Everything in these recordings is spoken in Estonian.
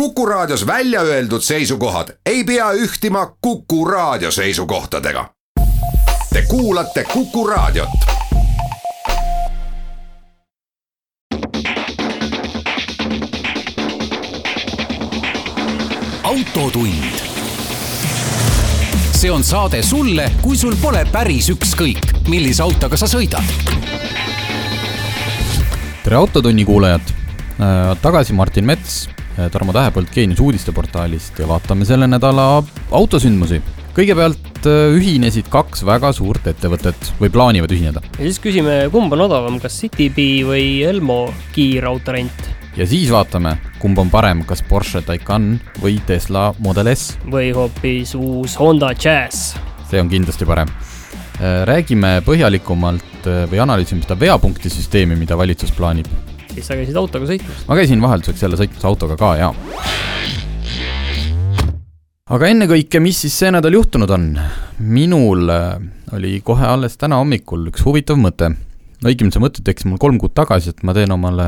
Kuku Raadios välja öeldud seisukohad ei pea ühtima Kuku Raadio seisukohtadega. Te kuulate Kuku Raadiot. autotund. see on saade sulle, kui sul pole päris ükskõik, millise autoga sa sõidad. tere, Autotunni kuulajad. tagasi Martin Mets Tarmo Tähepõld Geenius uudisteportaalist ja vaatame selle nädala autosündmusi. kõigepealt ühinesid kaks väga suurt ettevõtet või plaanivad ühineda. ja siis küsime, kumb on odavam, kas Citybee või Elmo kiirautorent? ja siis vaatame, kumb on parem, kas Porsche Taycan või Tesla Model S. või hoopis uus Honda Jazz. see on kindlasti parem. räägime põhjalikumalt või analüüsime seda veapunkti süsteemi, mida valitsus plaanib siis sa käisid autoga sõitmas? ma käisin vahelduseks jälle sõitmas autoga ka, jaa. aga ennekõike, mis siis see nädal juhtunud on? minul äh, oli kohe alles täna hommikul üks huvitav mõte. no õigemini see mõte tekkis mul kolm kuud tagasi, et ma teen omale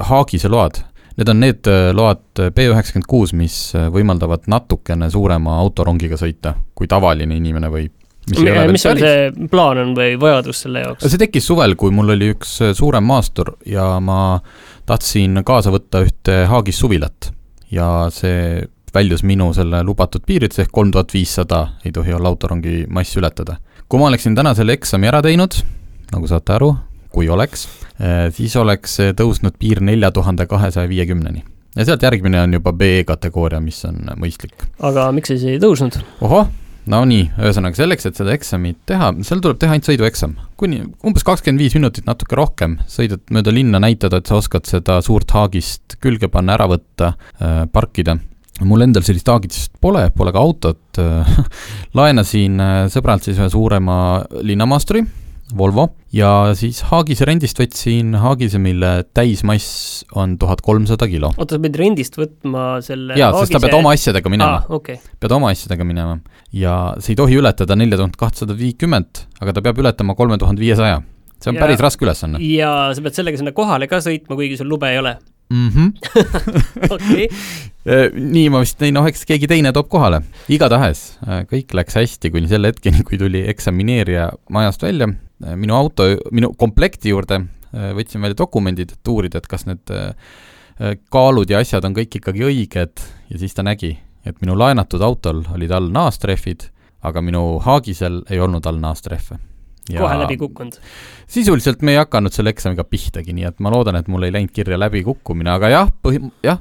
Haagise load. Need on need äh, load B üheksakümmend kuus, mis äh, võimaldavad natukene suurema autorongiga sõita, kui tavaline inimene võib mis, mis on see plaan on või vajadus selle jaoks? see tekkis suvel, kui mul oli üks äh, suurem maastur ja ma tahtsin kaasa võtta ühte Haagis suvilat ja see väljus minu selle lubatud piiridest ehk kolm tuhat viissada ei tohi olla autorongi mass ületada. kui ma oleksin täna selle eksami ära teinud, nagu saate aru, kui oleks, äh, siis oleks tõusnud piir nelja tuhande kahesaja viiekümneni ja sealt järgmine on juba B-kategooria, mis on mõistlik. aga miks siis ei tõusnud? ohoh, no nii, ühesõnaga selleks, et seda eksamit teha, seal tuleb teha ainult sõidueksam. kuni umbes kakskümmend viis minutit, natuke rohkem, sõidad mööda linna, näitad, et sa oskad seda suurt haagist külge panna, ära võtta äh,, parkida. mul endal sellist haagist pole, pole ka autot äh, laenasin äh, sõbralt siis ühe suurema linnamaasturi Volvo ja siis Haagise rendist võtsin Haagise, mille täismass on tuhat kolmsada kilo. oota, sa pead rendist võtma selle jaa, sest sa pead oma asjadega minema ah,. Okay. pead oma asjadega minema. ja see ei tohi ületada nelja tuhat kahtesada viitkümmet, aga ta peab ületama kolme tuhande viiesaja. see on ja, päris raske ülesanne. ja sa pead sellega sinna kohale ka sõitma, kuigi sul lube ei ole mm. -hmm. okei. nii ma vist, noh, eks keegi teine toob kohale. igatahes äh, kõik läks hästi kuni selle hetkeni, kui tuli eksamineerija majast välja, minu auto, minu komplekti juurde äh, võtsin välja dokumendid, et uurida, et kas need kaalud ja asjad on kõik ikkagi õiged ja siis ta nägi, et minu laenatud autol olid all naastrehvid, aga minu Haagisel ei olnud all naastrehve kohe läbi kukkunud? sisuliselt me ei hakanud selle eksamiga pihtagi, nii et ma loodan, et mul ei läinud kirja läbikukkumine, aga jah, põhi, jah,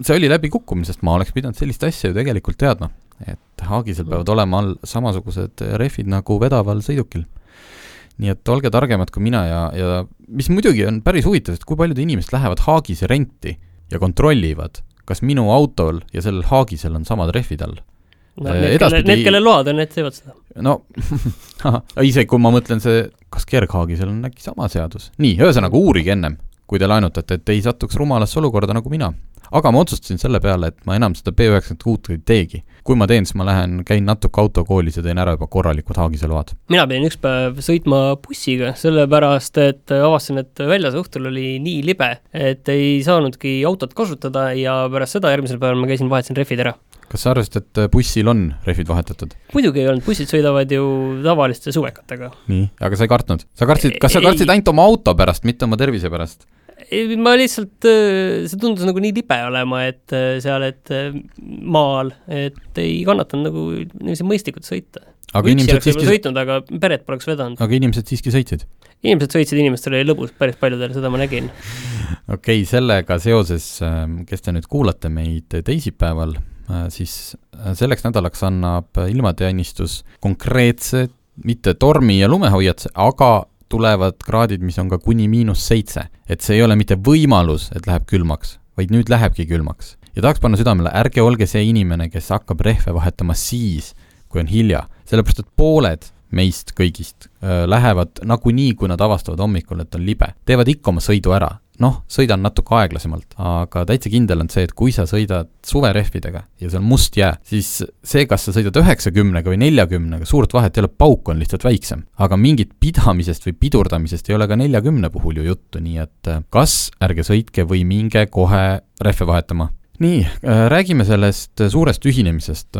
see oli läbikukkumine, sest ma oleks pidanud sellist asja ju tegelikult teadma. et Haagisel peavad olema all samasugused rehvid nagu vedaval sõidukil. Nii et olge targemad kui mina ja, ja mis muidugi on päris huvitav, et kui paljud inimesed lähevad Haagise renti ja kontrollivad, kas minu autol ja sellel Haagisel on samad rehvid all no, need, edaspidi... need, kellel load on, need teevad seda. no isegi kui ma mõtlen see, kas Kerghaagisel on äkki sama seadus? nii, ühesõnaga uurige ennem, kui te laenutate, et ei satuks rumalasse olukorda nagu mina. aga ma otsustasin selle peale, et ma enam seda B96 ei teegi. Kui ma teen, siis ma lähen, käin natuke autokoolis ja teen ära juba korralikud Haagise load. mina pidin üks päev sõitma bussiga, sellepärast et avastasin, et väljas õhtul oli nii libe, et ei saanudki autot kasutada ja pärast seda järgmisel päeval ma käisin, vahetasin rehvid ära kas sa arvasid, et bussil on rehvid vahetatud? muidugi ei olnud, bussid sõidavad ju tavaliste suvekatega. nii, aga sa ei kartnud? sa kartsid, kas sa kartsid ainult oma auto pärast, mitte oma tervise pärast? Ei, ma lihtsalt, äh, see tundus nagu nii libe olema, et äh, seal, et maal, et ei kannatanud nagu niiviisi mõistlikult sõita. aga Üksi inimesed siiski sõitnud, aga peret poleks vedanud. aga inimesed siiski sõitsid? inimesed sõitsid, inimestel oli lõbus päris paljudel, seda ma nägin. okei okay,, sellega seoses, ähm, kes te nüüd kuulate meid teisipäeval, Äh, siis äh, selleks nädalaks annab ilmateenistus konkreetse, mitte tormi- ja lumehoiatuse, aga tulevad kraadid, mis on ka kuni miinus seitse. et see ei ole mitte võimalus, et läheb külmaks, vaid nüüd lähebki külmaks. ja tahaks panna südamele, ärge olge see inimene, kes hakkab rehve vahetama siis, kui on hilja, sellepärast et pooled meist kõigist äh, lähevad nagunii, kui nad avastavad hommikul, et on libe, teevad ikka oma sõidu ära noh, sõidan natuke aeglasemalt, aga täitsa kindel on see, et kui sa sõidad suverehvidega ja on must jää, siis see, kas sa sõidad üheksakümnega või neljakümnega, suurt vahet ei ole, pauk on lihtsalt väiksem. aga mingit pidamisest või pidurdamisest ei ole ka neljakümne puhul ju juttu, nii et äh, kas ärge sõitke või minge kohe rehve vahetama nii, räägime sellest suurest ühinemisest.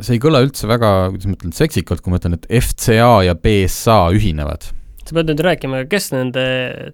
see ei kõla üldse väga, kuidas ma ütlen, seksikalt, kui ma ütlen, et FCA ja BSA ühinevad sa pead nüüd rääkima, kes nende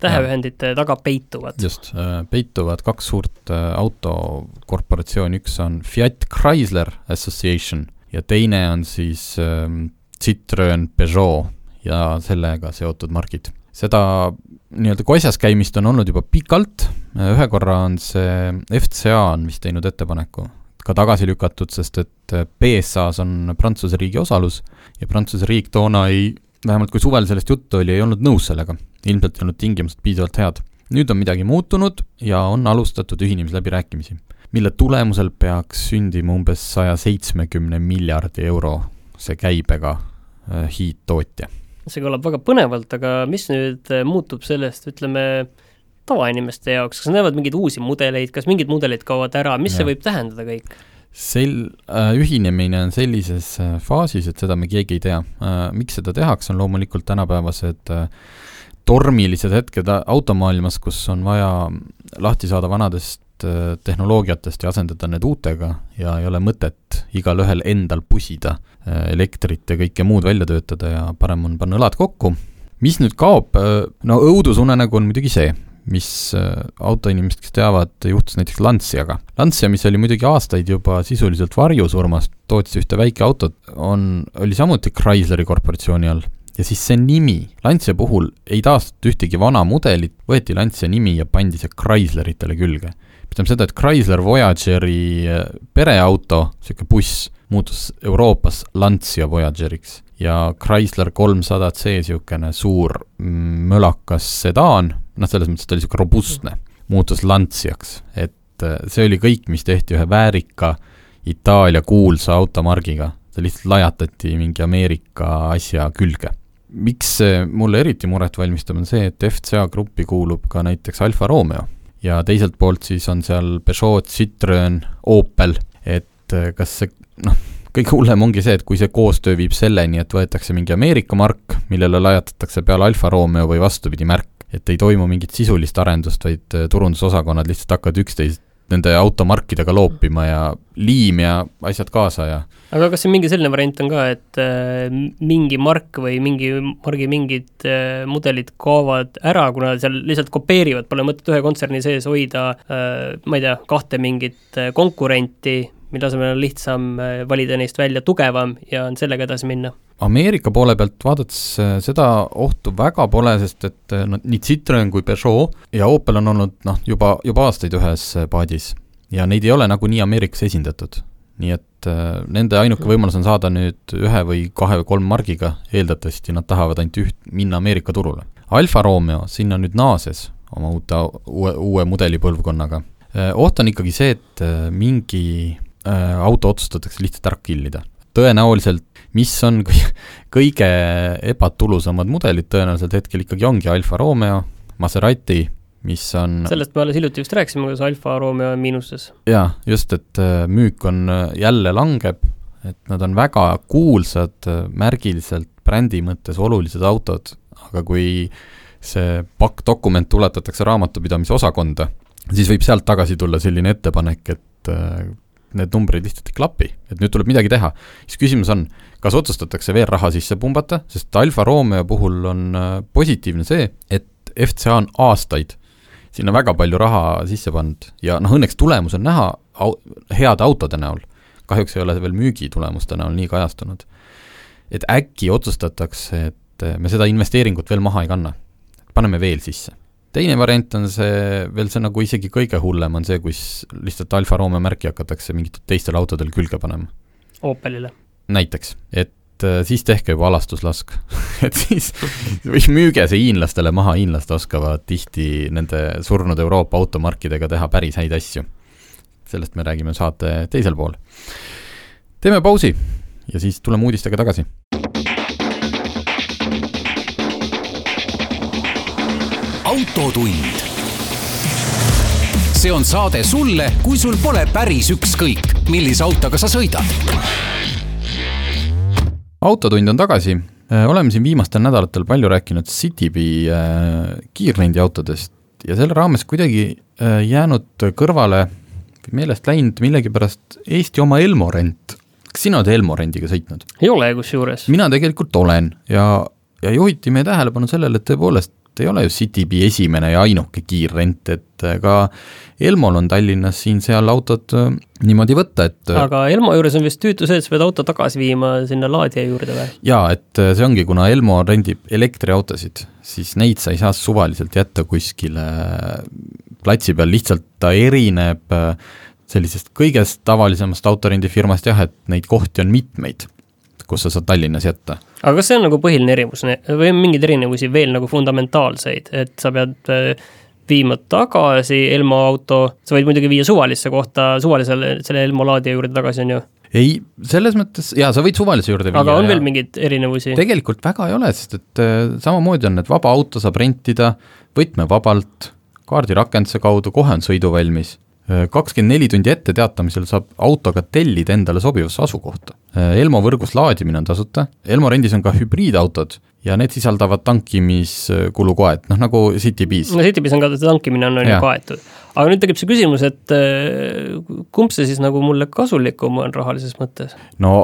täheühendite taga peituvad. just, peituvad kaks suurt autokorporatsiooni, üks on Fiat Chrysler Association ja teine on siis ähm, Citroen Peugeot ja sellega seotud margid. seda nii-öelda koisas käimist on olnud juba pikalt, ühe korra on see, FCA on vist teinud ettepaneku ka tagasi lükatud, sest et BSA-s on Prantsuse riigi osalus ja Prantsuse riik toona ei, vähemalt kui suvel sellest juttu oli, ei olnud nõus sellega. ilmselt ei olnud tingimused piisavalt head. nüüd on midagi muutunud ja on alustatud ühinemisläbirääkimisi, mille tulemusel peaks sündima umbes saja seitsmekümne miljardi euro see käibega äh, hiidtootja see kõlab väga põnevalt, aga mis nüüd äh, muutub sellest, ütleme, tavainimeste jaoks, kas nad näevad mingeid uusi mudeleid, kas mingid mudelid kaovad ära, mis ja. see võib tähendada kõik? Sel- äh,, ühinemine on sellises äh, faasis, et seda me keegi ei tea äh,. miks seda tehakse, on loomulikult tänapäevased tormilised hetked automaailmas, kus on vaja lahti saada vanadest tehnoloogiatest ja asendada need uutega ja ei ole mõtet igalühel endal pusida elektrit ja kõike muud välja töötada ja parem on panna õlad kokku. mis nüüd kaob, no õudusunenägu on muidugi see, mis äh, autoinimesed, kes teavad, juhtus näiteks Lanciaga. Lancia, mis oli muidugi aastaid juba sisuliselt varjusurmas, tootis ühte väikeautot, on, oli samuti Chrysleri korporatsiooni all. ja siis see nimi, Lancia puhul ei taastatud ühtegi vana mudelit, võeti Lancia nimi ja pandi see Chrysleritele külge. mis tähendab seda, et Chrysler Voyageri äh, pereauto, niisugune buss, muutus Euroopas Lancia Voyageriks ja Chrysler kolmsada C, niisugune suur mölakas sedaan, noh, selles mõttes ta oli niisugune robustne, muutus Lanciaks, et äh, see oli kõik, mis tehti ühe väärika Itaalia kuulsa automargiga, see lihtsalt lajatati mingi Ameerika asja külge. miks see mulle eriti muret valmistab, on see, et FCA gruppi kuulub ka näiteks Alfa Romeo. Ja teiselt poolt siis on seal Peugeot, Citroen, Opel, et äh, kas see noh, kõige hullem ongi see, et kui see koostöö viib selleni, et võetakse mingi Ameerika mark, millele lajatatakse peale Alfa Romeo või vastupidi märk, et ei toimu mingit sisulist arendust, vaid äh, turundusosakonnad lihtsalt hakkavad üksteist nende automarkidega loopima ja liim ja asjad kaasa ja aga kas siin mingi selline variant on ka, et äh, mingi mark või mingi margi mingid äh, mudelid kaovad ära, kuna seal lihtsalt kopeerivad, pole mõtet ühe kontserni sees hoida äh, ma ei tea, kahte mingit äh, konkurenti, mille asemel on lihtsam äh, valida neist välja tugevam ja on sellega edasi minna? Ameerika poole pealt vaadates äh, seda ohtu väga pole, sest et noh, nii Citroen kui Peugeot ja Opel on olnud noh, juba, juba aastaid ühes paadis ja neid ei ole nagunii Ameerikas esindatud. nii et äh, nende ainuke võimalus on saada nüüd ühe või kahe või kolm margiga, eeldatavasti nad tahavad ainult üht, minna Ameerika turule. Alfa Romeo sinna nüüd naases oma uute, uue, uue mudelipõlvkonnaga. oht on ikkagi see, et mingi auto otsustatakse lihtsalt ära kill ida. tõenäoliselt, mis on kõige ebatulusamad mudelid tõenäoliselt hetkel ikkagi ongi Alfa Romeo, Maserati, mis on sellest me alles hiljuti vist rääkisime, kuidas Alfa Romeo on miinuses. jaa, just, et äh, müük on, äh, jälle langeb, et nad on väga kuulsad, märgiliselt brändi mõttes olulised autod, aga kui see pakk dokument tuletatakse raamatupidamise osakonda, siis võib sealt tagasi tulla selline ettepanek, et need numbrid lihtsalt ei klapi, et nüüd tuleb midagi teha. siis küsimus on, kas otsustatakse veel raha sisse pumbata, sest Alfa Romeo puhul on äh, positiivne see, et FCA on aastaid sinna väga palju raha sisse pannud ja noh, õnneks tulemus on näha au-, heade autode näol. kahjuks ei ole see veel müügitulemuste näol nii kajastunud. et äkki otsustatakse, et me seda investeeringut veel maha ei kanna, paneme veel sisse teine variant on see, veel see nagu isegi kõige hullem on see, kus lihtsalt Alfa Romeo märki hakatakse mingitel teistel autodel külge panema. Opelile? näiteks, et äh, siis tehke juba alastuslask et siis, või müüge see hiinlastele maha, hiinlased oskavad tihti nende surnud Euroopa automarkidega teha päris häid asju. sellest me räägime saate teisel pool. teeme pausi ja siis tuleme uudistega tagasi autotund. see on saade sulle, kui sul pole päris ükskõik, millise autoga sa sõidad. autotund on tagasi, äh, oleme siin viimastel nädalatel palju rääkinud Citybee äh, kiirrendiautodest ja selle raames kuidagi äh, jäänud kõrvale meelest läinud millegipärast Eesti oma Elmo rent. kas sina oled Elmo rendiga sõitnud? ei ole kusjuures. mina tegelikult olen ja, ja juhiti meie tähelepanu sellele, et tõepoolest ei ole ju Citybee esimene ja ainuke kiirrent, et ka Elmol on Tallinnas siin-seal autod äh, niimoodi võtta, et äh, aga Elmo juures on vist tüütu see, et sa pead auto tagasi viima sinna laadija juurde või? jaa, et äh, see ongi, kuna Elmo rendib elektriautosid, siis neid sa ei saa suvaliselt jätta kuskile platsi peal, lihtsalt ta erineb sellisest kõigest tavalisemast autorendifirmast jah, et neid kohti on mitmeid, kus sa saad Tallinnas jätta. aga kas see on nagu põhiline erinevus või on mingeid erinevusi veel nagu fundamentaalseid, et sa pead äh, viima tagasi Elmo auto, sa võid muidugi viia suvalisse kohta, suvalisele, selle Elmo laadija juurde tagasi, on ju? ei, selles mõttes, jaa, sa võid suvalise juurde viia. aga on veel mingeid erinevusi? tegelikult väga ei ole, sest et äh, samamoodi on, et vaba auto saab rentida võtmevabalt, kaardirakenduse kaudu, kohe on sõiduvalmis kakskümmend neli tundi ette teatamisel saab autoga tellida endale sobivasse asukohta. Elmo võrgus laadimine on tasuta, Elmo rendis on ka hübriidautod ja need sisaldavad tankimiskulukoed, noh nagu Citybees. no Citybees on ka, tankimine on, on ju kaetud. aga nüüd tekib see küsimus, et äh, kumb see siis nagu mulle kasulikum on rahalises mõttes? no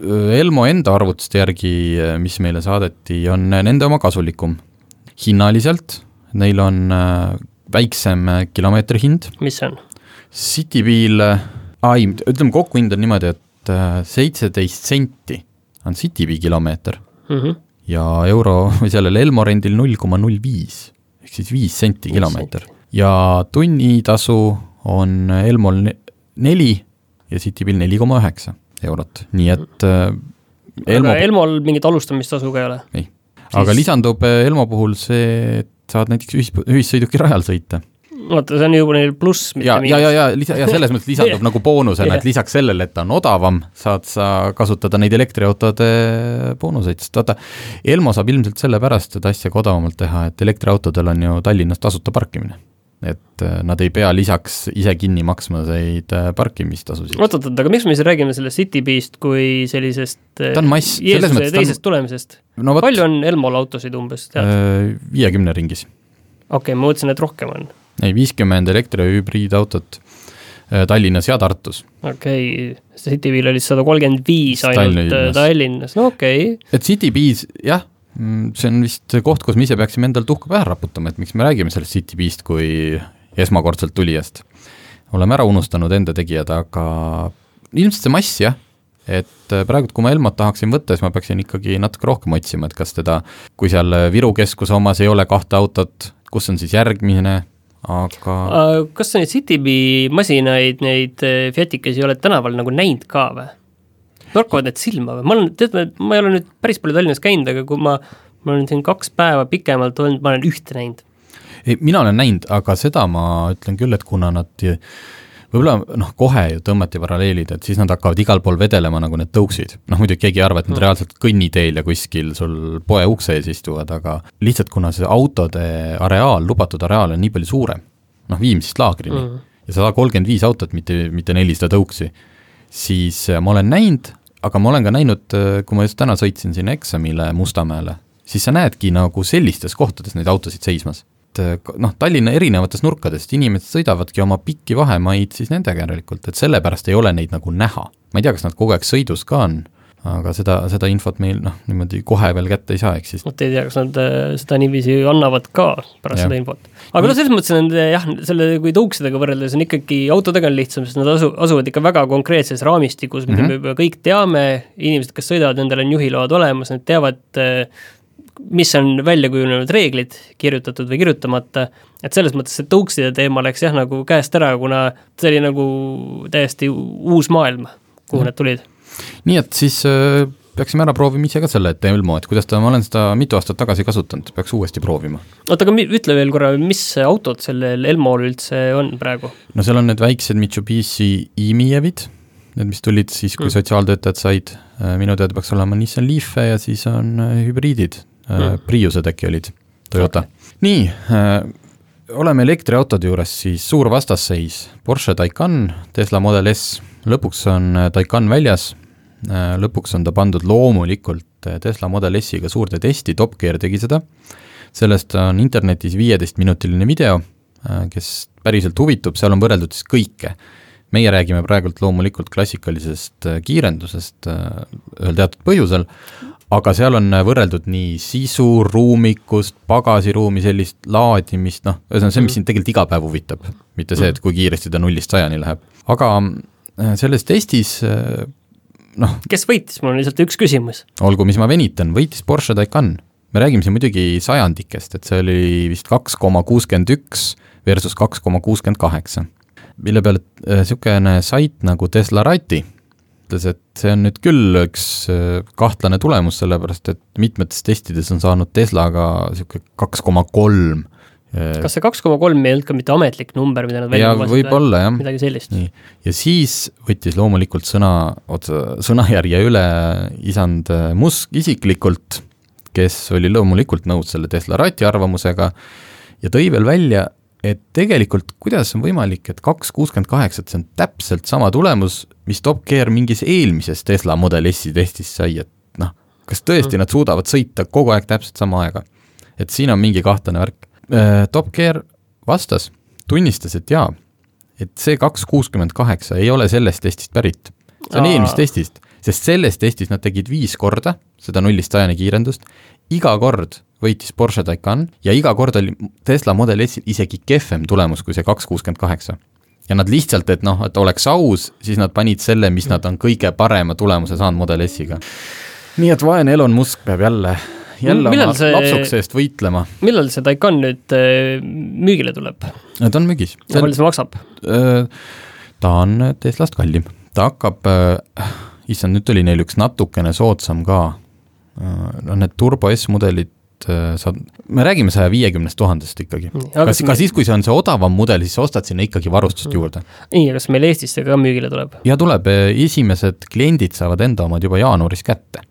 äh, Elmo enda arvutuste järgi, äh, mis meile saadeti, on nende oma kasulikum. hinnaliselt, neil on väiksem kilomeetri hind. mis see on? Citybil, ai, ütleme kokkuhind on niimoodi, et äh, seitseteist senti on Citybee kilomeeter. Mm -hmm. ja euro või sellel Elmo rendil null koma null viis ehk siis viis senti kilomeeter. ja tunnitasu on Elmol neli ja Citybil neli koma üheksa eurot, nii et äh, Elmo aga Elmol mingit alustamistasu ka ei ole? ei, aga siis... lisandub äh, Elmo puhul see, et saad näiteks ühis, ühissõiduki rajal sõita vaata, see on juba neil pluss, mitte ja, miinus. ja, ja, ja lisa, ja selles mõttes lisandub nagu boonusena, et lisaks sellele, et ta on odavam, saad sa kasutada neid elektriautode boonuseid, sest vaata, Elmo saab ilmselt sellepärast seda asja ka odavamalt teha, et elektriautodel on ju Tallinnas tasuta parkimine et äh, nad ei pea lisaks ise kinni maksma neid äh, parkimistasusid. oot, oot, oot, aga miks me siis räägime sellest Citybeest kui sellisest äh, ta on mass, selles mõttes teisest on... tulemisest no,? palju on Elmol autosid umbes, tead? Viiekümne ringis. okei okay,, ma mõtlesin, et rohkem on ei, viiskümmend elektri- ja hübriidautot äh, Tallinnas ja Tartus. okei okay., Citybee'l oli sada kolmkümmend viis ainult äh, Tallinnas, Tallinnas., no okei okay.. et Citybees, jah, mm, see on vist koht, kus me ise peaksime endale tuhka pähe raputama, et miks me räägime sellest Citybeest kui esmakordselt tulijast. oleme ära unustanud enda tegijad, aga ilmselt see mass jah, et äh, praegu, kui ma Elmot tahaksin võtta, siis ma peaksin ikkagi natuke rohkem otsima, et kas teda, kui seal Viru keskuse omas ei ole kahte autot, kus on siis järgmine, aga kas sa neid Citybee masinaid, neid eh, Fiatikesi oled tänaval nagu näinud ka või? torkavad need silma või? ma olen, tead, ma ei ole nüüd päris palju Tallinnas käinud, aga kui ma, ma olen siin kaks päeva pikemalt olnud, ma olen ühte näinud. ei, mina olen näinud, aga seda ma ütlen küll, et kuna nad võib-olla noh, kohe ju tõmmati paralleelid, et siis nad hakkavad igal pool vedelema nagu need tõuksid. noh, muidugi keegi ei arva, et nad mm. reaalselt kõnniteel ja kuskil sul poe ukse ees istuvad, aga lihtsalt kuna see autode areaal, lubatud areaal on nii palju suurem, noh, Viimsist laagrini mm., ja sada kolmkümmend viis autot, mitte, mitte nelisada tõuksi, siis äh, ma olen näinud, aga ma olen ka näinud, äh, kui ma just täna sõitsin sinna eksamile Mustamäele, siis sa näedki nagu sellistes kohtades neid autosid seismas et noh, Tallinna erinevatest nurkadest inimesed sõidavadki oma pikki vahemaid siis nendega järelikult, et sellepärast ei ole neid nagu näha. ma ei tea, kas nad kogu aeg sõidus ka on, aga seda, seda infot meil noh, niimoodi kohe veel kätte ei saa, ehk siis vot ei tea, kas nad äh, seda niiviisi annavad ka pärast ja. seda infot. aga noh, selles mõttes nende jah, selle, kui tõuksidega võrreldes on ikkagi, autodega on lihtsam, sest nad asu, asuvad ikka väga konkreetses raamistikus, mida mm -hmm. me juba kõik teame, inimesed, kes sõidavad, nendel on juhiload olemas, nad teavad äh, mis on välja kujunenud reeglid, kirjutatud või kirjutamata, et selles mõttes see tõukside teema läks jah, nagu käest ära, kuna see oli nagu täiesti uus maailm, kuhu need tulid. nii et siis äh, peaksime ära proovima ise ka selle Elmo, et kuidas ta, ma olen seda mitu aastat tagasi kasutanud, peaks uuesti proovima. oota, aga ütle veel korra, mis autod sellel Elmol üldse on praegu? no seal on need väiksed Mitsubishi e-Mievid, need, mis tulid siis, kui mm. sotsiaaltöötajad said, äh, minu teada peaks olema Nissan Leafe ja siis on äh, hübriidid mm., Priused äkki olid, Toyota. Okay.. nii äh,, oleme elektriautode juures, siis suur vastasseis, Porsche Taycan, Tesla Model S, lõpuks on äh, Taycan väljas. Äh,, lõpuks on ta pandud loomulikult Tesla Model S-iga suurde testi, Top Gear tegi seda, sellest on internetis viieteistminutiline video, kes päriselt huvitub, seal on võrreldud siis kõike, meie räägime praegult loomulikult klassikalisest kiirendusest ühel teatud põhjusel, aga seal on võrreldud nii sisu, ruumikust, pagasiruumi, sellist laadimist, noh, ühesõnaga see, mis sind tegelikult iga päev huvitab, mitte see, et kui kiiresti ta nullist sajani läheb. aga äh, selles testis noh. kes võitis, mul on lihtsalt üks küsimus. olgu, mis ma venitan, võitis Porsche Taycan. me räägime siin muidugi sajandikest, et see oli vist kaks koma kuuskümmend üks versus kaks koma kuuskümmend kaheksa mille peale niisugune äh, sait nagu Tesla Rati ütles, et see on nüüd küll üks äh, kahtlane tulemus, sellepärast et mitmetes testides on saanud Teslaga niisugune kaks koma kolm. Äh, kas see kaks koma kolm ei olnud ka mitte ametlik number, mida nad välja lubasid? võib-olla, jah. midagi sellist. ja siis võttis loomulikult sõna otsa, sõnajärje üle isand Musk isiklikult, kes oli loomulikult nõus selle Tesla Rati arvamusega ja tõi veel välja, et tegelikult kuidas on võimalik, et kaks kuuskümmend kaheksa, et see on täpselt sama tulemus, mis Top Gear mingis eelmises Tesla Model S-i testis sai, et noh, kas tõesti mm. nad suudavad sõita kogu aeg täpselt sama aega? et siin on mingi kahtlane värk. Äh, Top Gear vastas, tunnistas, et jaa, et see kaks kuuskümmend kaheksa ei ole sellest testist pärit, see on eelmisest testist, sest selles testis nad tegid viis korda seda nullist sajani kiirendust, iga kord võitis Porsche Taycan ja iga kord oli Tesla Model S-il isegi kehvem tulemus kui see kaks kuuskümmend kaheksa. Ja nad lihtsalt, et noh, et oleks aus, siis nad panid selle, mis nad on kõige parema tulemuse saanud Model S-iga. nii et vaene Elon Musk peab jälle jälle millal oma see, lapsukese eest võitlema. millal see Taycan nüüd äh, müügile tuleb? ta on müügis. palju see maksab? Äh, ta on Teslast kallim, ta hakkab äh,, issand, nüüd tuli neil üks natukene soodsam ka no need Turbo S-mudelid et äh, sa, me räägime saja viiekümnest tuhandest ikkagi. kas, ka siis, kui see on see odavam mudel, siis sa ostad sinna ikkagi varustust mm. juurde. nii, kas meil Eestis see ka müügile tuleb? ja tuleb, esimesed kliendid saavad enda omad juba jaanuaris kätte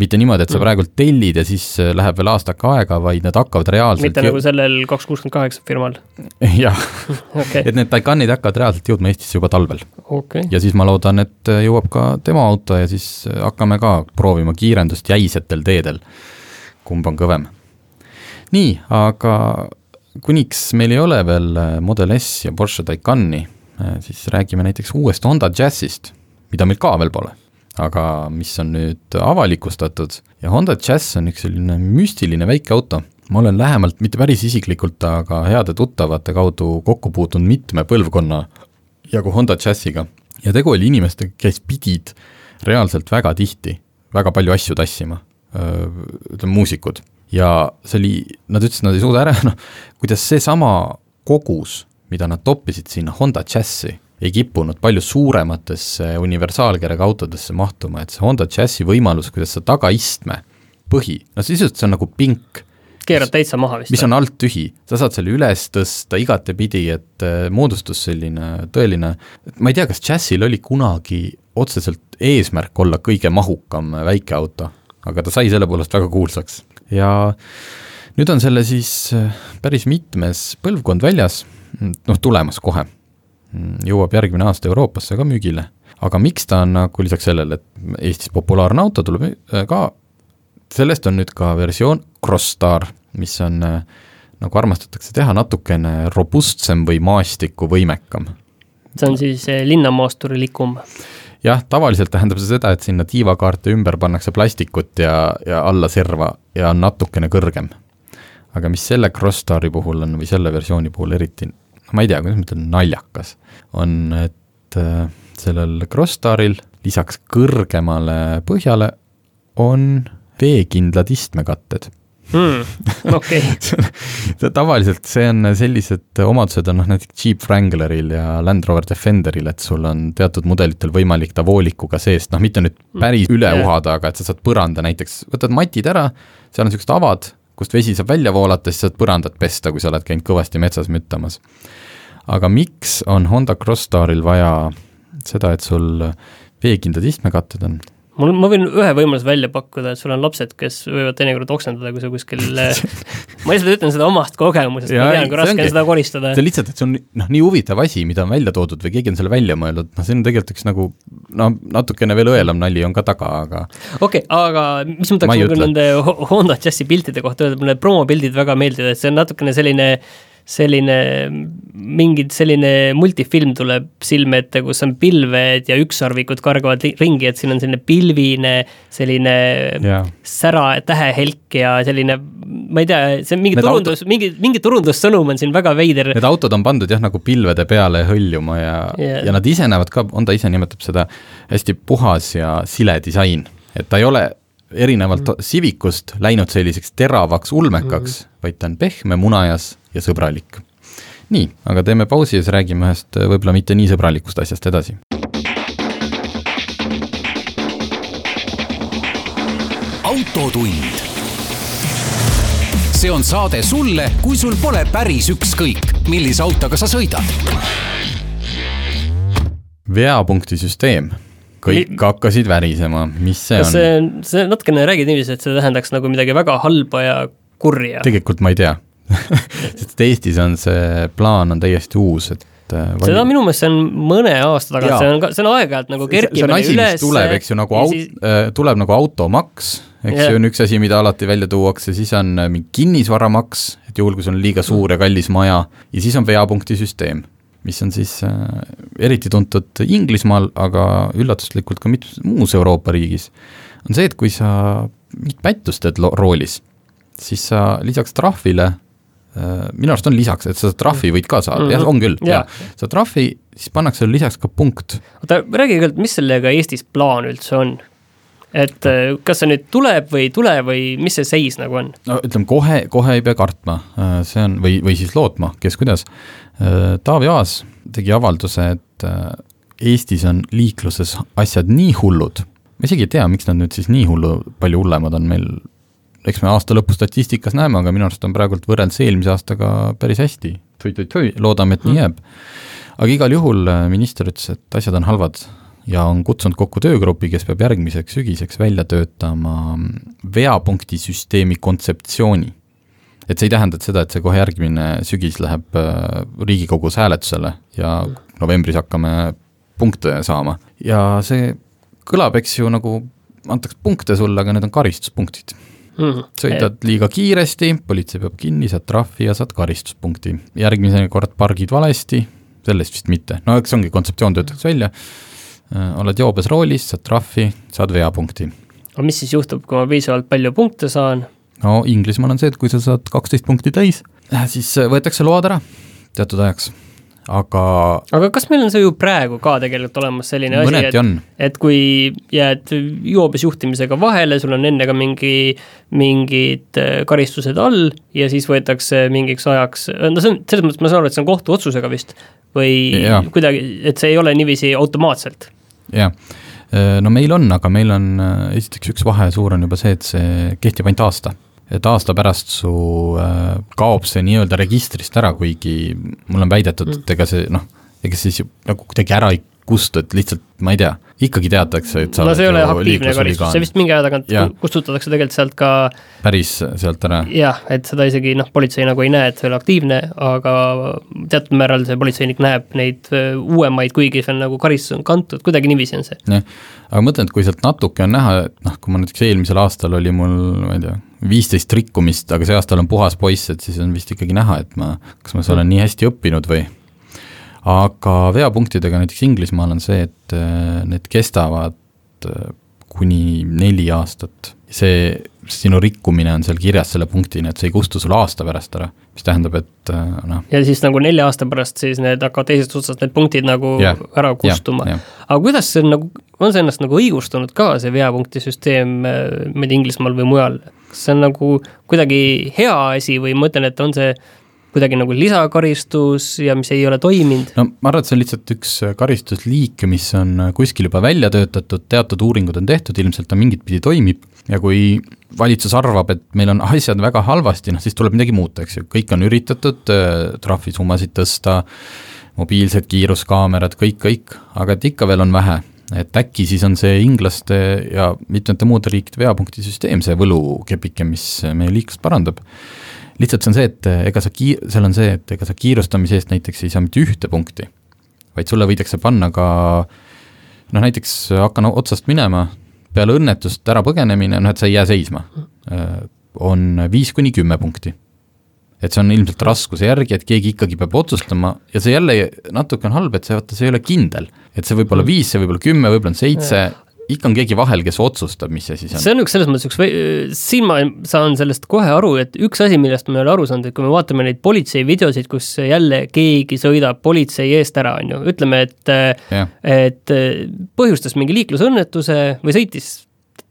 mitte niimoodi, et sa mm. praegult tellid ja siis äh, läheb veel aastake aega, vaid need hakkavad reaalselt mitte nagu sellel kaks kuuskümmend kaheksa firmal? jah et need Taycanid hakkavad reaalselt jõudma Eestisse juba talvel okay.. ja siis ma loodan, et äh, jõuab ka tema auto ja siis hakkame ka proovima kiirendust jäisetel teedel kumb on kõvem. nii, aga kuniks meil ei ole veel äh, Model S ja Porsche Taycani, äh, siis räägime näiteks uuest Honda Jazzist, mida meil ka veel pole, aga mis on nüüd avalikustatud ja Honda Jazz on üks selline müstiline väike auto. ma olen lähemalt, mitte päris isiklikult, aga heade tuttavate kaudu kokku puutunud mitme põlvkonna jagu Honda Jazziga ja tegu oli inimestega, kes pidid reaalselt väga tihti väga palju asju tassima ütleme, muusikud. ja see oli, nad ütlesid, nad ei suuda ära, noh, kuidas seesama kogus, mida nad toppisid sinna Honda Jazzi, ei kippunud palju suurematesse universaalkerega autodesse mahtuma, et see Honda Jazzi võimalus, kuidas sa tagaistme, põhi, no sisuliselt see on nagu pink, keerad täitsa maha vist. mis on alt tühi, sa saad selle üles tõsta igatepidi, et äh, moodustus selline tõeline, ma ei tea, kas Jazzil oli kunagi otseselt eesmärk olla kõige mahukam väikeauto aga ta sai selle poolest väga kuulsaks ja nüüd on selle siis äh, päris mitmes põlvkond väljas, noh, tulemas kohe. jõuab järgmine aasta Euroopasse ka müügile. aga miks ta on nagu lisaks sellele, et Eestis populaarne auto tuleb äh, ka, sellest on nüüd ka versioon Crossstar, mis on äh, nagu armastatakse teha, natukene robustsem või maastikuvõimekam. see on siis linnamaasturi-likum? Jah, tavaliselt tähendab see seda, et sinna tiivakaarte ümber pannakse plastikut ja, ja alla serva ja on natukene kõrgem. aga mis selle Crossstari puhul on või selle versiooni puhul eriti, ma ei tea, kuidas ma ütlen, naljakas, on, et äh, sellel Crossstaril lisaks kõrgemale põhjale on veekindlad istmekatted mm,. okei okay. tavaliselt see on, sellised omadused on noh, näiteks Jeep Wrangleril ja Land Rover Defenderil, et sul on teatud mudelitel võimalik ta voolikuga seest, noh, mitte nüüd hmm. päris üle yeah. uhada, aga et sa saad põranda näiteks, võtad matid ära, seal on niisugused avad, kust vesi saab välja voolata, siis saad põrandat pesta, kui sa oled käinud kõvasti metsas müttamas. aga miks on Honda Crossstaril vaja seda, et sul veekindlad istmekatted on, mul, ma võin ühe võimaluse välja pakkuda, et sul on lapsed, kes võivad teinekord oksendada, kui sa kuskil ma lihtsalt ütlen seda omast kogemusest, ma tean, kui raske on seda koristada. see on lihtsalt, et see on noh, nii huvitav asi, mida on välja toodud või keegi on selle välja mõelnud, noh, see on tegelikult üks nagu no natukene veel õelam nali on ka taga, aga okei okay,, aga mis ma tahaks nende Honda Jazzi piltide kohta öelda, mulle promopildid väga meeldivad, et see on natukene selline selline, mingi selline multifilm tuleb silme ette, kus on pilved ja ükssarvikud kargavad ringi, et siin on selline pilvine, selline yeah. sära tähehelk ja selline, ma ei tea, see on mingi Need turundus auto..., mingi, mingi turundussõnum on siin väga veider. Need autod on pandud jah, nagu pilvede peale hõljuma ja yeah., ja nad ise näevad ka, Honda ise nimetab seda hästi puhas ja sile disain, et ta ei ole erinevalt mm. Civicust läinud selliseks teravaks ulmekaks mm., vaid ta on pehme, munajas ja sõbralik. nii, aga teeme pausi ja siis räägime ühest võib-olla mitte nii sõbralikust asjast edasi. autotund. see on saade sulle, kui sul pole päris ükskõik, millise autoga sa sõidad. veapunkti süsteem kõik hakkasid värisema, mis see on? see, see natukene räägid niiviisi, et see tähendaks nagu midagi väga halba ja kurja. tegelikult ma ei tea sest Eestis on see plaan on täiesti uus, et äh, vali... seda minu meelest see on mõne aasta tagant, see on ka, see on aeg-ajalt nagu kerkib see on asi, mis tuleb, eks ju, nagu aut- siis..., äh, tuleb nagu automaks, eks yeah. ju, on üks asi, mida alati välja tuuakse, siis on äh, mingi kinnisvaramaks, et juhul, kui sul on liiga suur ja kallis maja, ja siis on veapunkti süsteem mis on siis äh, eriti tuntud Inglismaal, aga üllatuslikult ka mitmes muus Euroopa riigis, on see, et kui sa mingit pättust teed roolis, siis sa lisaks trahvile minu arust on lisaks, et sa trahvi võid ka saada mm, -hmm. jah, on küll ja., jah, sa trahvi, siis pannakse lisaks ka punkt. oota, räägi kõigepealt, mis sellega Eestis plaan üldse on? et äh, kas see nüüd tuleb või ei tule või mis see seis nagu on? no ütleme, kohe, kohe ei pea kartma, äh, see on, või, või siis lootma, kes kuidas. Äh, Taavi Aas tegi avalduse, et Eestis on liikluses asjad nii hullud, ma isegi ei tea, miks nad nüüd siis nii hullu, palju hullemad on meil, eks me aasta lõpu statistikas näeme, aga minu arust on praegult võrreldes eelmise aastaga päris hästi. loodame, et nii jääb. aga igal juhul minister ütles, et asjad on halvad ja on kutsunud kokku töögrupi, kes peab järgmiseks sügiseks välja töötama veapunkti süsteemi kontseptsiooni. et see ei tähenda et seda, et see kohe järgmine sügis läheb äh, Riigikogus hääletusele ja novembris hakkame punkte saama ja see kõlab, eks ju, nagu antakse punkte sulle, aga need on karistuspunktid mm.. sõidad liiga kiiresti, politsei peab kinni, saad trahvi ja saad karistuspunkti. järgmine kord pargid valesti, sellest vist mitte, no eks ongi, kontseptsioon töötatakse välja Äh, oled joobes roolis, saad trahvi, saad veapunkti. aga mis siis juhtub, kui ma piisavalt palju punkte saan? no Inglismaal on see, et kui sa saad kaksteist punkti täis, äh, siis äh, võetakse load ära teatud ajaks aga aga kas meil on see ju praegu ka tegelikult olemas selline asi, et, et kui jääd joobes juhtimisega vahele, sul on enne ka mingi, mingid karistused all ja siis võetakse mingiks ajaks, no see on, selles mõttes ma saan aru, et see on kohtuotsusega vist, või ja. kuidagi, et see ei ole niiviisi automaatselt? jah, äh, no meil on, aga meil on äh, esiteks üks vahe suur on juba see, et see kehtib ainult aasta. Et aasta pärast su äh, kaob see nii-öelda registrist ära, kuigi mul on väidetud mm., et ega see noh, ega siis nagu kuidagi ära ei kustu, et lihtsalt ma ei tea, ikkagi teatakse, et sa no see ei ole aktiivne karistus, see vist mingi aja tagant ja. kustutatakse tegelikult sealt ka päris sealt ära? jah, et seda isegi noh, politsei nagu ei näe, et see oli aktiivne, aga teatud määral see politseinik näeb neid äh, uuemaid, kuigi see on nagu karistus on kantud, kuidagi niiviisi on see. jah, aga mõtlen, et kui sealt natuke on näha, et noh, kui ma näiteks eelmisel aastal oli mul, ma ei tea, viisteist rikkumist, aga see aasta olen puhas poiss, et siis on vist ikkagi näha, et ma, kas ma olen nii hästi õppinud või aga veapunktidega näiteks Inglismaal on see, et äh, need kestavad äh, kuni neli aastat. see, sinu rikkumine on seal kirjas selle punktina, et see ei kustu sul aasta pärast ära, mis tähendab, et äh, noh. ja siis nagu nelja aasta pärast siis need hakkavad teisest otsast need punktid nagu yeah, ära kustuma yeah,. Yeah. aga kuidas see nagu, on see ennast nagu õigustunud ka, see veapunkti süsteem, ma ei tea, Inglismaal või mujal? kas see on nagu kuidagi hea asi või ma mõtlen, et on see kuidagi nagu lisakaristus ja mis ei ole toiminud? no ma arvan, et see on lihtsalt üks äh, karistusliik, mis on äh, kuskil juba välja töötatud, teatud uuringud on tehtud, ilmselt ta mingit pidi toimib. Ja kui valitsus arvab, et meil on asjad väga halvasti, noh siis tuleb midagi muuta, eks ju, kõik on üritatud äh, trahvisummasid tõsta, mobiilsed kiiruskaamerad, kõik, kõik, aga et ikka veel on vähe. Et äkki siis on see inglaste ja mitmete muude riikide veapunkti süsteem see võlukepike, mis meie liiklust parandab lihtsalt see on see, et ega sa kii-, seal on see, et ega sa kiirustamise eest näiteks ei saa mitte ühte punkti, vaid sulle võidakse panna ka noh, näiteks hakkan otsast minema, peale õnnetust ära põgenemine, noh et sa ei jää seisma, on viis kuni kümme punkti. et see on ilmselt raskuse järgi, et keegi ikkagi peab otsustama ja see jälle natuke on halb, et see, vaata, see ei ole kindel. et see võib olla viis, see võib olla kümme, võib-olla on seitse, ikka on keegi vahel, kes otsustab, mis see siis on. see on üks selles mõttes üks, siin ma saan sellest kohe aru, et üks asi, millest ma ei ole aru saanud, et kui me vaatame neid politsei videosid, kus jälle keegi sõidab politsei eest ära, on ju, ütleme, et Jah. et põhjustas mingi liiklusõnnetuse või sõitis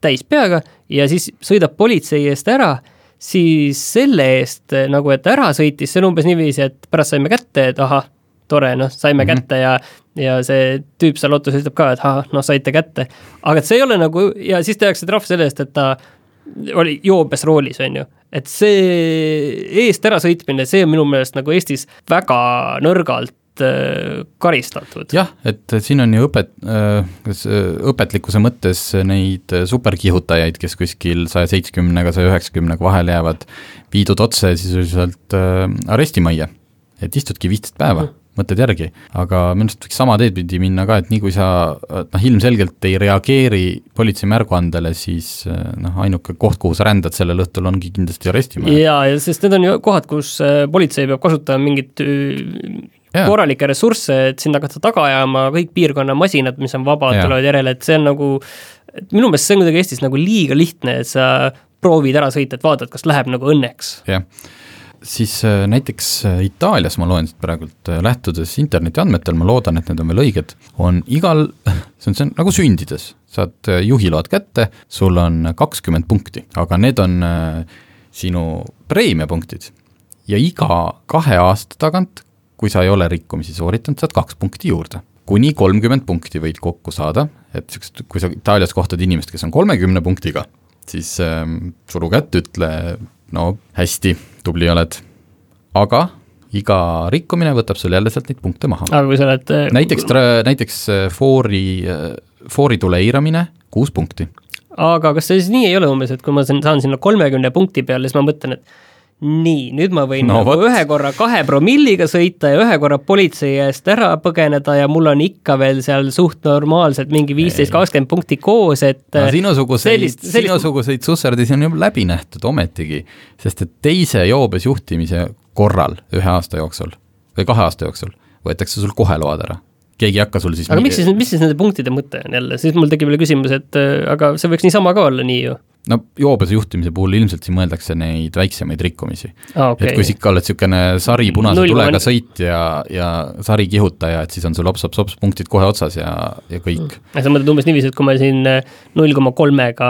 täis peaga ja siis sõidab politsei eest ära, siis selle eest nagu, et ära sõitis, see on umbes niiviisi, et pärast saime kätte, et ahah, tore, noh, saime mm -hmm. kätte ja ja see tüüp seal autos ütleb ka, et ahah, noh, saite kätte. aga et see ei ole nagu, ja siis tehakse trahv selle eest, et ta oli joobes roolis, on ju. et see eest ärasõitmine, see on minu meelest nagu Eestis väga nõrgalt äh, karistatud. jah, et siin on ju õpet-, kas äh, õpetlikkuse mõttes neid superkihutajaid, kes kuskil saja seitsmekümnega, saja üheksakümnega vahele jäävad, viidud otse sisuliselt äh, arestimajja. et istudki viisteist päeva mm mõtled järgi, aga minu arust võiks sama teed pidi minna ka, et nii kui sa noh, ilmselgelt ei reageeri politsei märguandele, siis noh, ainuke koht, kuhu sa rändad sellel õhtul, ongi kindlasti arestimaja. jaa, ja sest need on ju kohad, kus äh, politsei peab kasutama mingit äh, Jaa. korralikke ressursse, et sinna hakata taga ajama kõik piirkonna masinad, mis on vabad, tulevad järele, et see on nagu, et minu meelest see on kuidagi Eestis nagu liiga lihtne, et sa proovid ära sõita, et vaatad, kas läheb nagu õnneks. jah, siis äh, näiteks äh, Itaalias ma loen siit praegult, äh, lähtudes interneti andmetel, ma loodan, et need on veel õiged, on igal, see on, see on nagu sündides, saad juhiload kätte, sul on kakskümmend punkti, aga need on sinu preemiapunktid. ja iga kahe aasta tagant, kui sa ei ole rikkumisi sooritanud, saad kaks punkti juurde. kuni kolmkümmend punkti võid kokku saada, et niisugust, kui sa Itaalias kohtad inimest, kes on kolmekümne punktiga, siis ähm, suru kätt, ütle no hästi, tubli oled. aga iga rikkumine võtab sul jälle sealt neid punkte maha. aga kui sa oled äh, näiteks, näiteks äh, foori, fooritule eiramine, kuus punkti. aga kas see siis nii ei ole umbes, et kui ma saan saan sinna kolmekümne punkti peale, siis ma mõtlen, et nii, nüüd ma võin No nagu vot. ühe korra kahe promilliga sõita ja ühe korra politsei eest ära põgeneda ja mul on ikka veel seal suht normaalselt mingi viisteist, kakskümmend punkti koos, et no sinusuguseid, sinusuguseid susserdisi on ju läbi nähtud ometigi, sest et teise joobes juhtimise korral ühe aasta jooksul või kahe aasta jooksul võetakse sul kohe load ära. keegi ei hakka sul siis aga miks siis, mis siis nende punktide mõte on jälle, siis mul tekib jälle küsimus, et äh, aga see võiks niisama ka olla nii ju. No joobes juhtimise puhul ilmselt siin mõeldakse neid väiksemaid rikkumisi aa, okay. et kui sa ikka oled niisugune sari punase Null tulega koma- sõitja ja sari kihutaja, et siis on sul hops-hops-hops punktid kohe otsas ja, ja kõik. sa mõtled umbes niiviisi, et kui ma siin null koma kolmega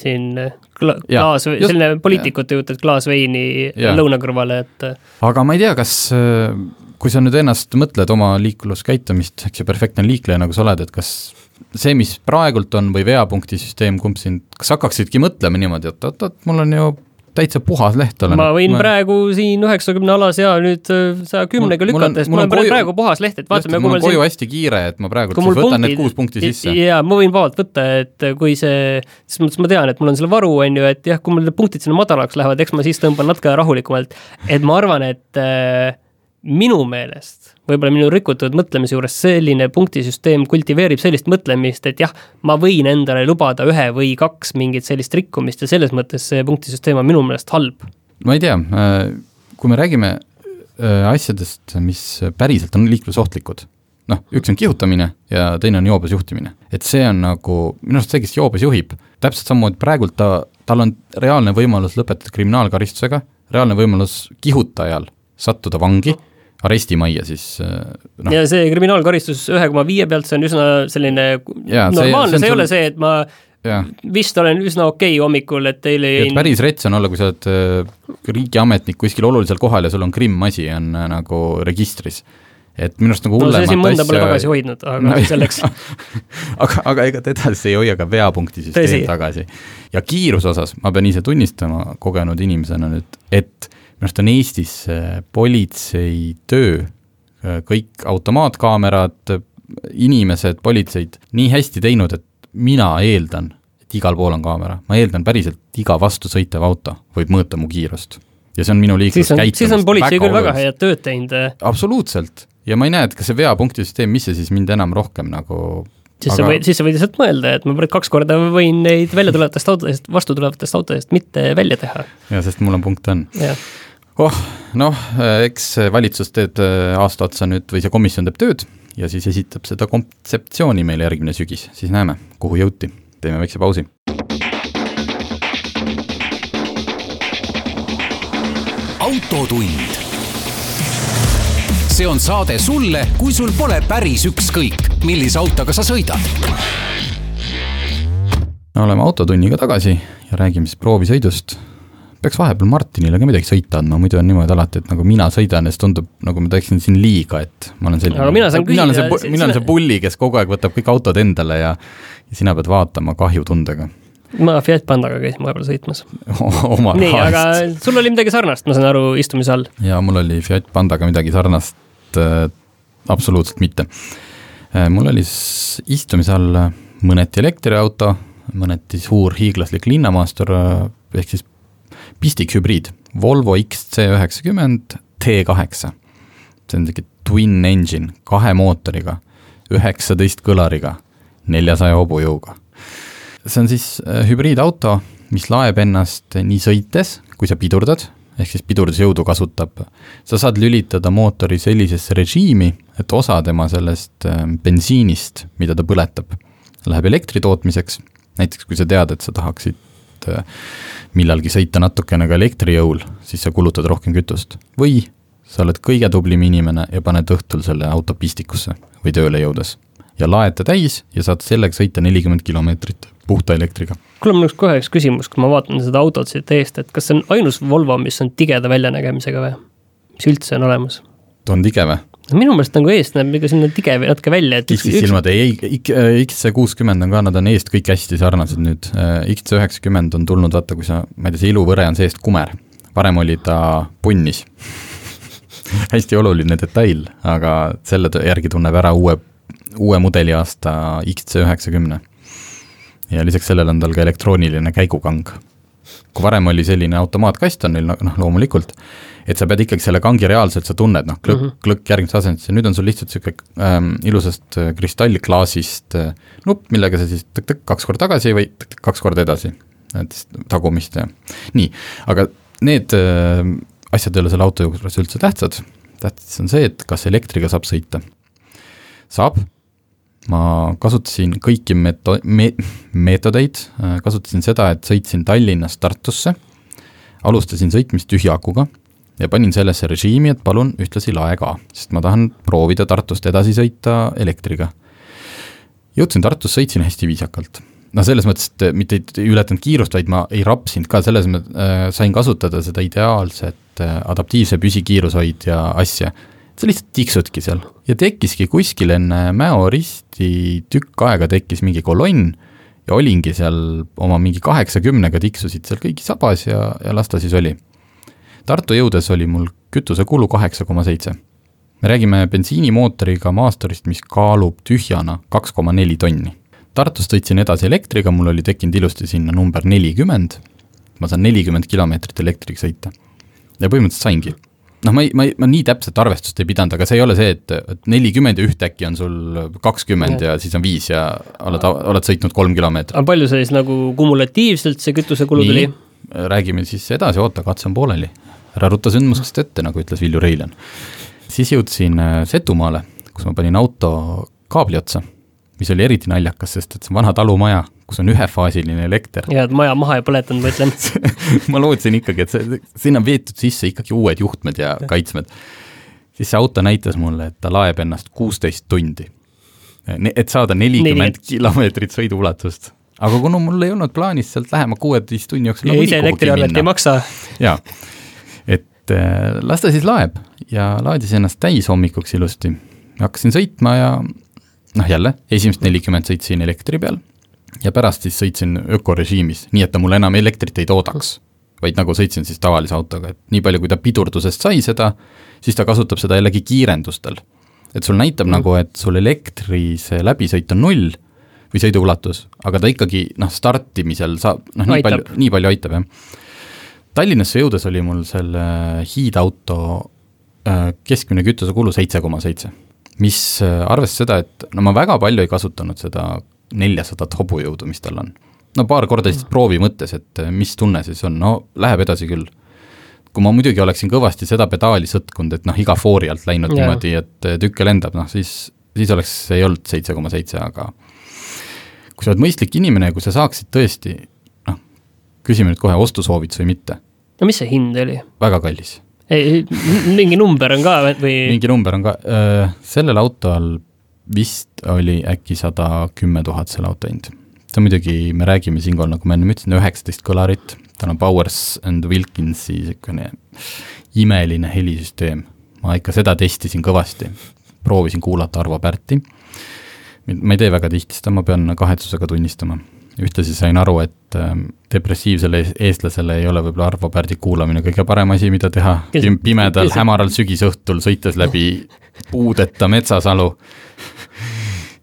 siin äh, kla- klaas, selline poliitikute jutt, et klaas veini Jaa. lõuna kõrvale, et äh, aga ma ei tea, kas äh, kui sa nüüd ennast mõtled oma liikluskäitumist, eks ju, perfektne liikleja, nagu sa oled, et kas see, mis praegult on või veapunktisüsteem, kumb sind, kas hakkaksidki mõtlema niimoodi, et oot-oot, mul on ju täitsa puhas leht olen. ma võin praegu siin üheksakümne alas ja nüüd saja kümnega on- lükates, mul on koju- praegu puhas leht, et vaatame, kui mul on koju siin hästi kiire, et ma praegu siis võtan need punktid- kuus punkti sisse. jaa, ma võin vabalt võtta, et kui see, selles mõttes ma tean, et mul on selle varu, on ju, et jah, kui mul need punktid sinna madalaks lähevad, eks ma siis tõmban natuke rahulikumalt. et ma arvan, et äh, minu meelest, võib-olla minu rikutud mõtlemise juures selline punktisüsteem kultiveerib sellist mõtlemist, et jah, ma võin endale lubada ühe või kaks mingit sellist rikkumist ja selles mõttes see punktisüsteem on minu meelest halb. ma ei tea, kui me räägime äh, asjadest, mis päriselt on liiklusohtlikud, noh, üks on kihutamine ja teine on joobes juhtimine. et see on nagu, minu arust see, kes joobes juhib, täpselt samamoodi praegult ta, tal on reaalne võimalus lõpetada kriminaalkaristusega, reaalne võimalus kihutajal sattuda vangi, arestimajja siis äh, noh, ja see kriminaalkaristus ühe koma viie pealt, see on üsna selline see- normaalne, see on see ei ole see, et ma jah, vist olen üsna okei okay hommikul, et teile et jäin päris rets on olla, kui sa oled äh, riigiametnik kuskil olulisel kohal ja sul on krimmasi on äh, nagu registris. et minu arust nagu no see hullemat siin mõnda pole asja- tagasi hoidnud, aga No selleks. aga, aga ega teda siis ei hoia ka veapunktisüsteem Tõsi. tagasi. ja kiiruse osas ma pean ise tunnistama kogenud inimesena nüüd, et minu arust on Eestis see politsei töö, kõik automaatkaamerad, inimesed, politseid nii hästi teinud, et mina eeldan, et igal pool on kaamera, ma eeldan päriselt, iga vastu sõitev auto võib mõõta mu kiirust. ja see on minu liikluskäitumist siis on politsei küll väga head tööd teinud, absoluutselt, ja ma ei näe, et kas see veapunktisüsteem, mis see siis mind enam rohkem nagu siis sa Aga- võid, siis sa võid lihtsalt mõelda, et ma kaks korda võin neid välja tulevatest autodest, vastu tulevatest autodest mitte välja teha, ja sest mul on punkte on jah. Oh, noh, eks valitsus teeb äh, aasta otsa nüüd või see komisjon teeb tööd ja siis esitab seda kontseptsiooni meile järgmine sügis, siis näeme, kuhu jõuti. teeme väikse pausi. autotund. see on saade sulle, kui sul pole päris ükskõik, millise autoga sa sõidad. oleme Autotunniga tagasi ja räägime siis proovisõidust peaks vahepeal Martinile ka midagi sõita andma, muidu on niimoodi alati, et nagu mina sõidan ja siis tundub, nagu ma teeksin siin liiga, et ma olen selline. aga mina saan küsida. mina olen see, mina olen see pulli, kes kogu aeg võtab kõik autod endale ja, ja sina pead vaatama kahjutundega ma Fiat Pandaga käisin vahepeal sõitmas oma nii, aga sul oli midagi sarnast, ma saan aru, istumise all? jaa, mul oli Fiat Pandaga midagi sarnast äh,, absoluutselt mitte äh,. mul oli istumise all mõneti elektriauto, mõneti suur hiiglaslik linnamaastur, äh, ehk siis pistikhübriid, Volvo XC90 T8. see on niisugune twin engine, kahe mootoriga, üheksateist kõlariga, neljasaja hobujõuga. see on siis äh, hübriidauto, mis laeb ennast nii sõites, kui sa pidurdad, ehk siis pidurdusjõudu kasutab, sa saad lülitada mootori sellisesse režiimi, et osa tema sellest äh, bensiinist, mida ta põletab, läheb elektri tootmiseks, näiteks kui sa tead, et sa tahaksid äh, millalgi sõita natukene ka elektrijõul, siis sa kulutad rohkem kütust. või sa oled kõige tublim inimene ja paned õhtul selle auto pistikusse või tööle jõudes. ja laed ta täis ja saad sellega sõita nelikümmend kilomeetrit puhta elektriga. kuule, mul oleks kohe üks küsimus, kui ma vaatan seda autot siit eest, et kas see on ainus Volvo, mis on tigeda väljanägemisega või? mis üldse on olemas? ta on tige või? Minu meelest nagu eest näeb ikka selline tige natuke välja, et X-i silmad, ei, X-C kuuskümmend on ka, nad on eest kõik hästi sarnased nüüd, X-C üheksakümmend on tulnud, vaata, kui sa, ma ei tea, see iluvõre on seest kumer, varem oli ta punnis hästi oluline detail, aga selle järgi tunneb ära uue, uue mudeliaasta XC üheksakümne. ja lisaks sellele on tal ka elektrooniline käigukang. kui varem oli selline automaatkast on neil noh, loomulikult, et sa pead ikkagi selle kangi reaalselt, sa tunned, noh, klõkk mm, -hmm. klõkk järgmises asendis ja nüüd on sul lihtsalt niisugune ähm, ilusast äh, kristallklaasist äh, nupp, millega sa siis tõk-tõk kaks korda tagasi või tõk-tõk kaks korda edasi, et tagumist ja nii, aga need äh, asjad ei ole selle auto juures üldse tähtsad, tähtis on see, et kas elektriga saab sõita. saab, ma kasutasin kõiki meto-, me-, meetodeid, äh, kasutasin seda, et sõitsin Tallinnast Tartusse, alustasin sõitmist tühja akuga ja panin sellesse režiimi, et palun ühtlasi lae ka, sest ma tahan proovida Tartust edasi sõita elektriga. jõudsin Tartus, sõitsin hästi viisakalt. noh, selles mõttes, et mitte ei ületanud kiirust, vaid ma ei rapsinud ka, selles mõttes äh, sain kasutada seda ideaalset äh, adaptiivse püsikiirushoidja asja. sa lihtsalt tiksudki seal ja tekkiski kuskil enne Mäo risti tükk aega tekkis mingi kolonn ja olingi seal oma mingi kaheksakümnega tiksusid seal kõigi sabas ja, ja las ta siis oli Tartu jõudes oli mul kütusekulu kaheksa koma seitse. me räägime bensiinimootoriga maasturist, mis kaalub tühjana kaks koma neli tonni. Tartust sõitsin edasi elektriga, mul oli tekkinud ilusti sinna number nelikümmend, ma saan nelikümmend kilomeetrit elektriga sõita. ja põhimõtteliselt saingi. noh, ma ei, ma ei, ma nii täpset arvestust ei pidanud, aga see ei ole see, et, nelikümmend ja ühtäkki on sul kakskümmend ja siis on viis ja oled, oled sõitnud kolm kilomeetrit. aga palju see siis nagu kumulatiivselt see kütusekulu tuli? Räägime siis edasi, oota, katse on pooleli ära rutta sündmusest ette, nagu ütles Vilju Reiljan. siis jõudsin äh, Setumaale, kus ma panin auto kaabli otsa, mis oli eriti naljakas, sest et see on vana talumaja, kus on ühefaasiline elekter. ja, et maja maha ei põletanud, ma ütlen ma lootsin ikkagi, et see, sinna on veetud sisse ikkagi uued juhtmed ja kaitsmed. siis see auto näitas mulle, et ta laeb ennast kuusteist tundi. et saada nelikümmend kilomeetrit sõiduulatust aga kuna mul ei olnud plaanis sealt lähema kuueteist tunni jooksul ja ise elektriarvet ei maksa. jaa, et äh, las ta siis laeb ja laadis ennast täis hommikuks ilusti. hakkasin sõitma ja noh, jälle, esimesed nelikümmend sõitsin elektri peal ja pärast siis sõitsin ökorežiimis, nii et ta mulle enam elektrit ei toodaks. vaid nagu sõitsin siis tavalise autoga, et nii palju, kui ta pidurdusest sai seda, siis ta kasutab seda jällegi kiirendustel. et sul näitab mm. nagu, et sul elektri see läbisõit on null või sõiduulatus, aga ta ikkagi noh, startimisel saab, noh, nii palju, nii palju aitab, jah Tallinnasse jõudes oli mul selle hiidauto äh, keskmine kütusekulu seitse koma seitse, mis äh, arvestas seda, et no ma väga palju ei kasutanud seda neljasadat hobujõudu, mis tal on. no paar korda lihtsalt proovi mõttes, et äh, mis tunne siis on, no läheb edasi küll. kui ma muidugi oleksin kõvasti seda pedaali sõtkunud, et noh, iga foori alt läinud Jaa. niimoodi, et tükke lendab, noh siis, siis oleks ei olnud seitse koma seitse, aga kui sa oled mõistlik inimene ja kui sa saaksid tõesti, noh, küsime nüüd kohe ostusoovitus või mitte, no mis see hind oli? väga kallis. ei, mingi number on ka või? mingi number on ka, sellel autol vist oli äkki sada kümme tuhat selle auto hind. see on muidugi, me räägime siinkohal, nagu ma enne ütlesin, üheksateist kõlarit, tal on Powers and Wilkinsi niisugune imeline helisüsteem. ma ikka seda testisin kõvasti, proovisin kuulata Arvo Pärti, ma ei tee väga tihti seda, ma pean kahetsusega tunnistama. ühtlasi sain aru, et ähm, depressiivsele ees- eestlasele ei ole võib-olla Arvo Pärdi kuulamine kõige parem asi, mida teha Kes- Pim- pimedal kes- hämaral sügisõhtul, sõites läbi puudeta metsasalu.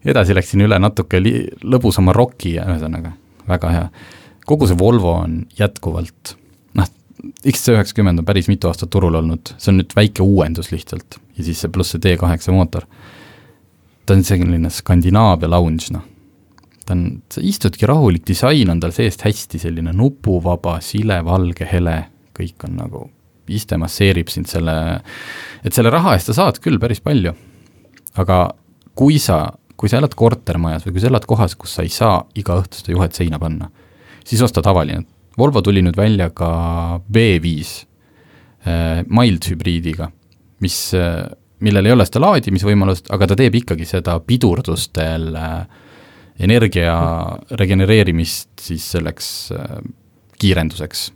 edasi läksin üle natuke li-, lõbusama roki ja ühesõnaga, väga hea. kogu see Volvo on jätkuvalt, noh, X90 on päris mitu aastat turul olnud, see on nüüd väike uuendus lihtsalt ja siis see pluss see D8 mootor. Ta on selline Skandinaavia lounge, noh. ta on, sa istudki rahulik, disain on tal seest hästi selline nupuvaba, sile, valge, hele, kõik on nagu, iste masseerib sind selle, et selle raha eest sa saad küll päris palju. aga kui sa, kui sa elad kortermajas või kui sa elad kohas, kus sa ei saa iga õhtu seda juhet seina panna, siis osta tavaline. Volvo tuli nüüd välja ka B5 äh, mild hübriidiga, mis äh, millel ei ole seda laadimisvõimalust, aga ta teeb ikkagi seda pidurdustel äh, energia regenereerimist siis selleks äh, kiirenduseks.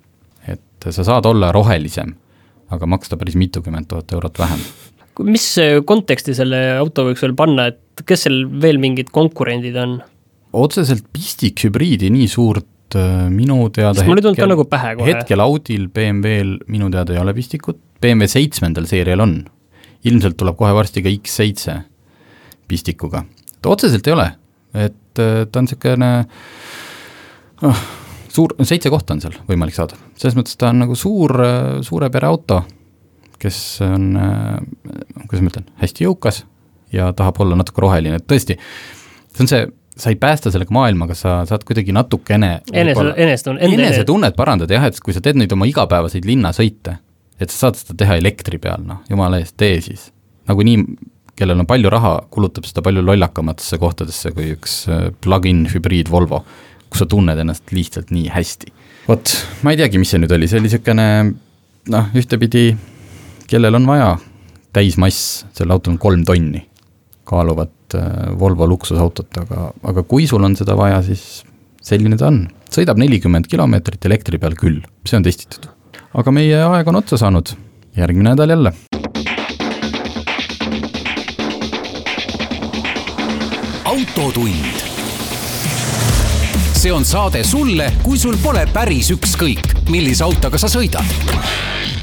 et sa saad olla rohelisem, aga maksta päris mitukümmend tuhat eurot vähem. mis konteksti selle auto võiks veel panna, et kes seal veel mingid konkurendid on? otseselt pistikhübriidi nii suurt äh, minu teada mul ei tulnud ka nagu pähe kohe. hetkel Audil, BMW-l minu teada ei ole pistikut, BMW seitsmendal seerial on. Ilmselt tuleb kohe varsti ka X7 pistikuga. ta otseselt ei ole, et äh, ta on niisugune noh, suur, seitse kohta on seal võimalik saada. selles mõttes ta on nagu suur, suure pere auto, kes on, kuidas ma ütlen, hästi jõukas ja tahab olla natuke roheline, et tõesti, see on see, sa ei päästa sellega maailma, aga sa saad kuidagi natukene enese, enesetunnet parandada jah, et kui sa teed neid oma igapäevaseid linnasõite, et sa saad seda teha elektri peal, noh, jumala eest, tee siis. nagunii, kellel on palju raha, kulutab seda palju lollakamatesse kohtadesse kui üks äh, plug-in hübriid Volvo, kus sa tunned ennast lihtsalt nii hästi. vot, ma ei teagi, mis see nüüd oli, see oli niisugune noh, ühtepidi kellel on vaja täismass, sellel autol on kolm tonni, kaaluvat äh, Volvo luksusautot, aga, aga kui sul on seda vaja, siis selline ta on. sõidab nelikümmend kilomeetrit elektri peal küll, see on testitud. Aga meie aeg on otsa saanud, järgmine nädal jälle. autotund. see on saade sulle, kui sul pole päris ükskõik, millise autoga sa sõidad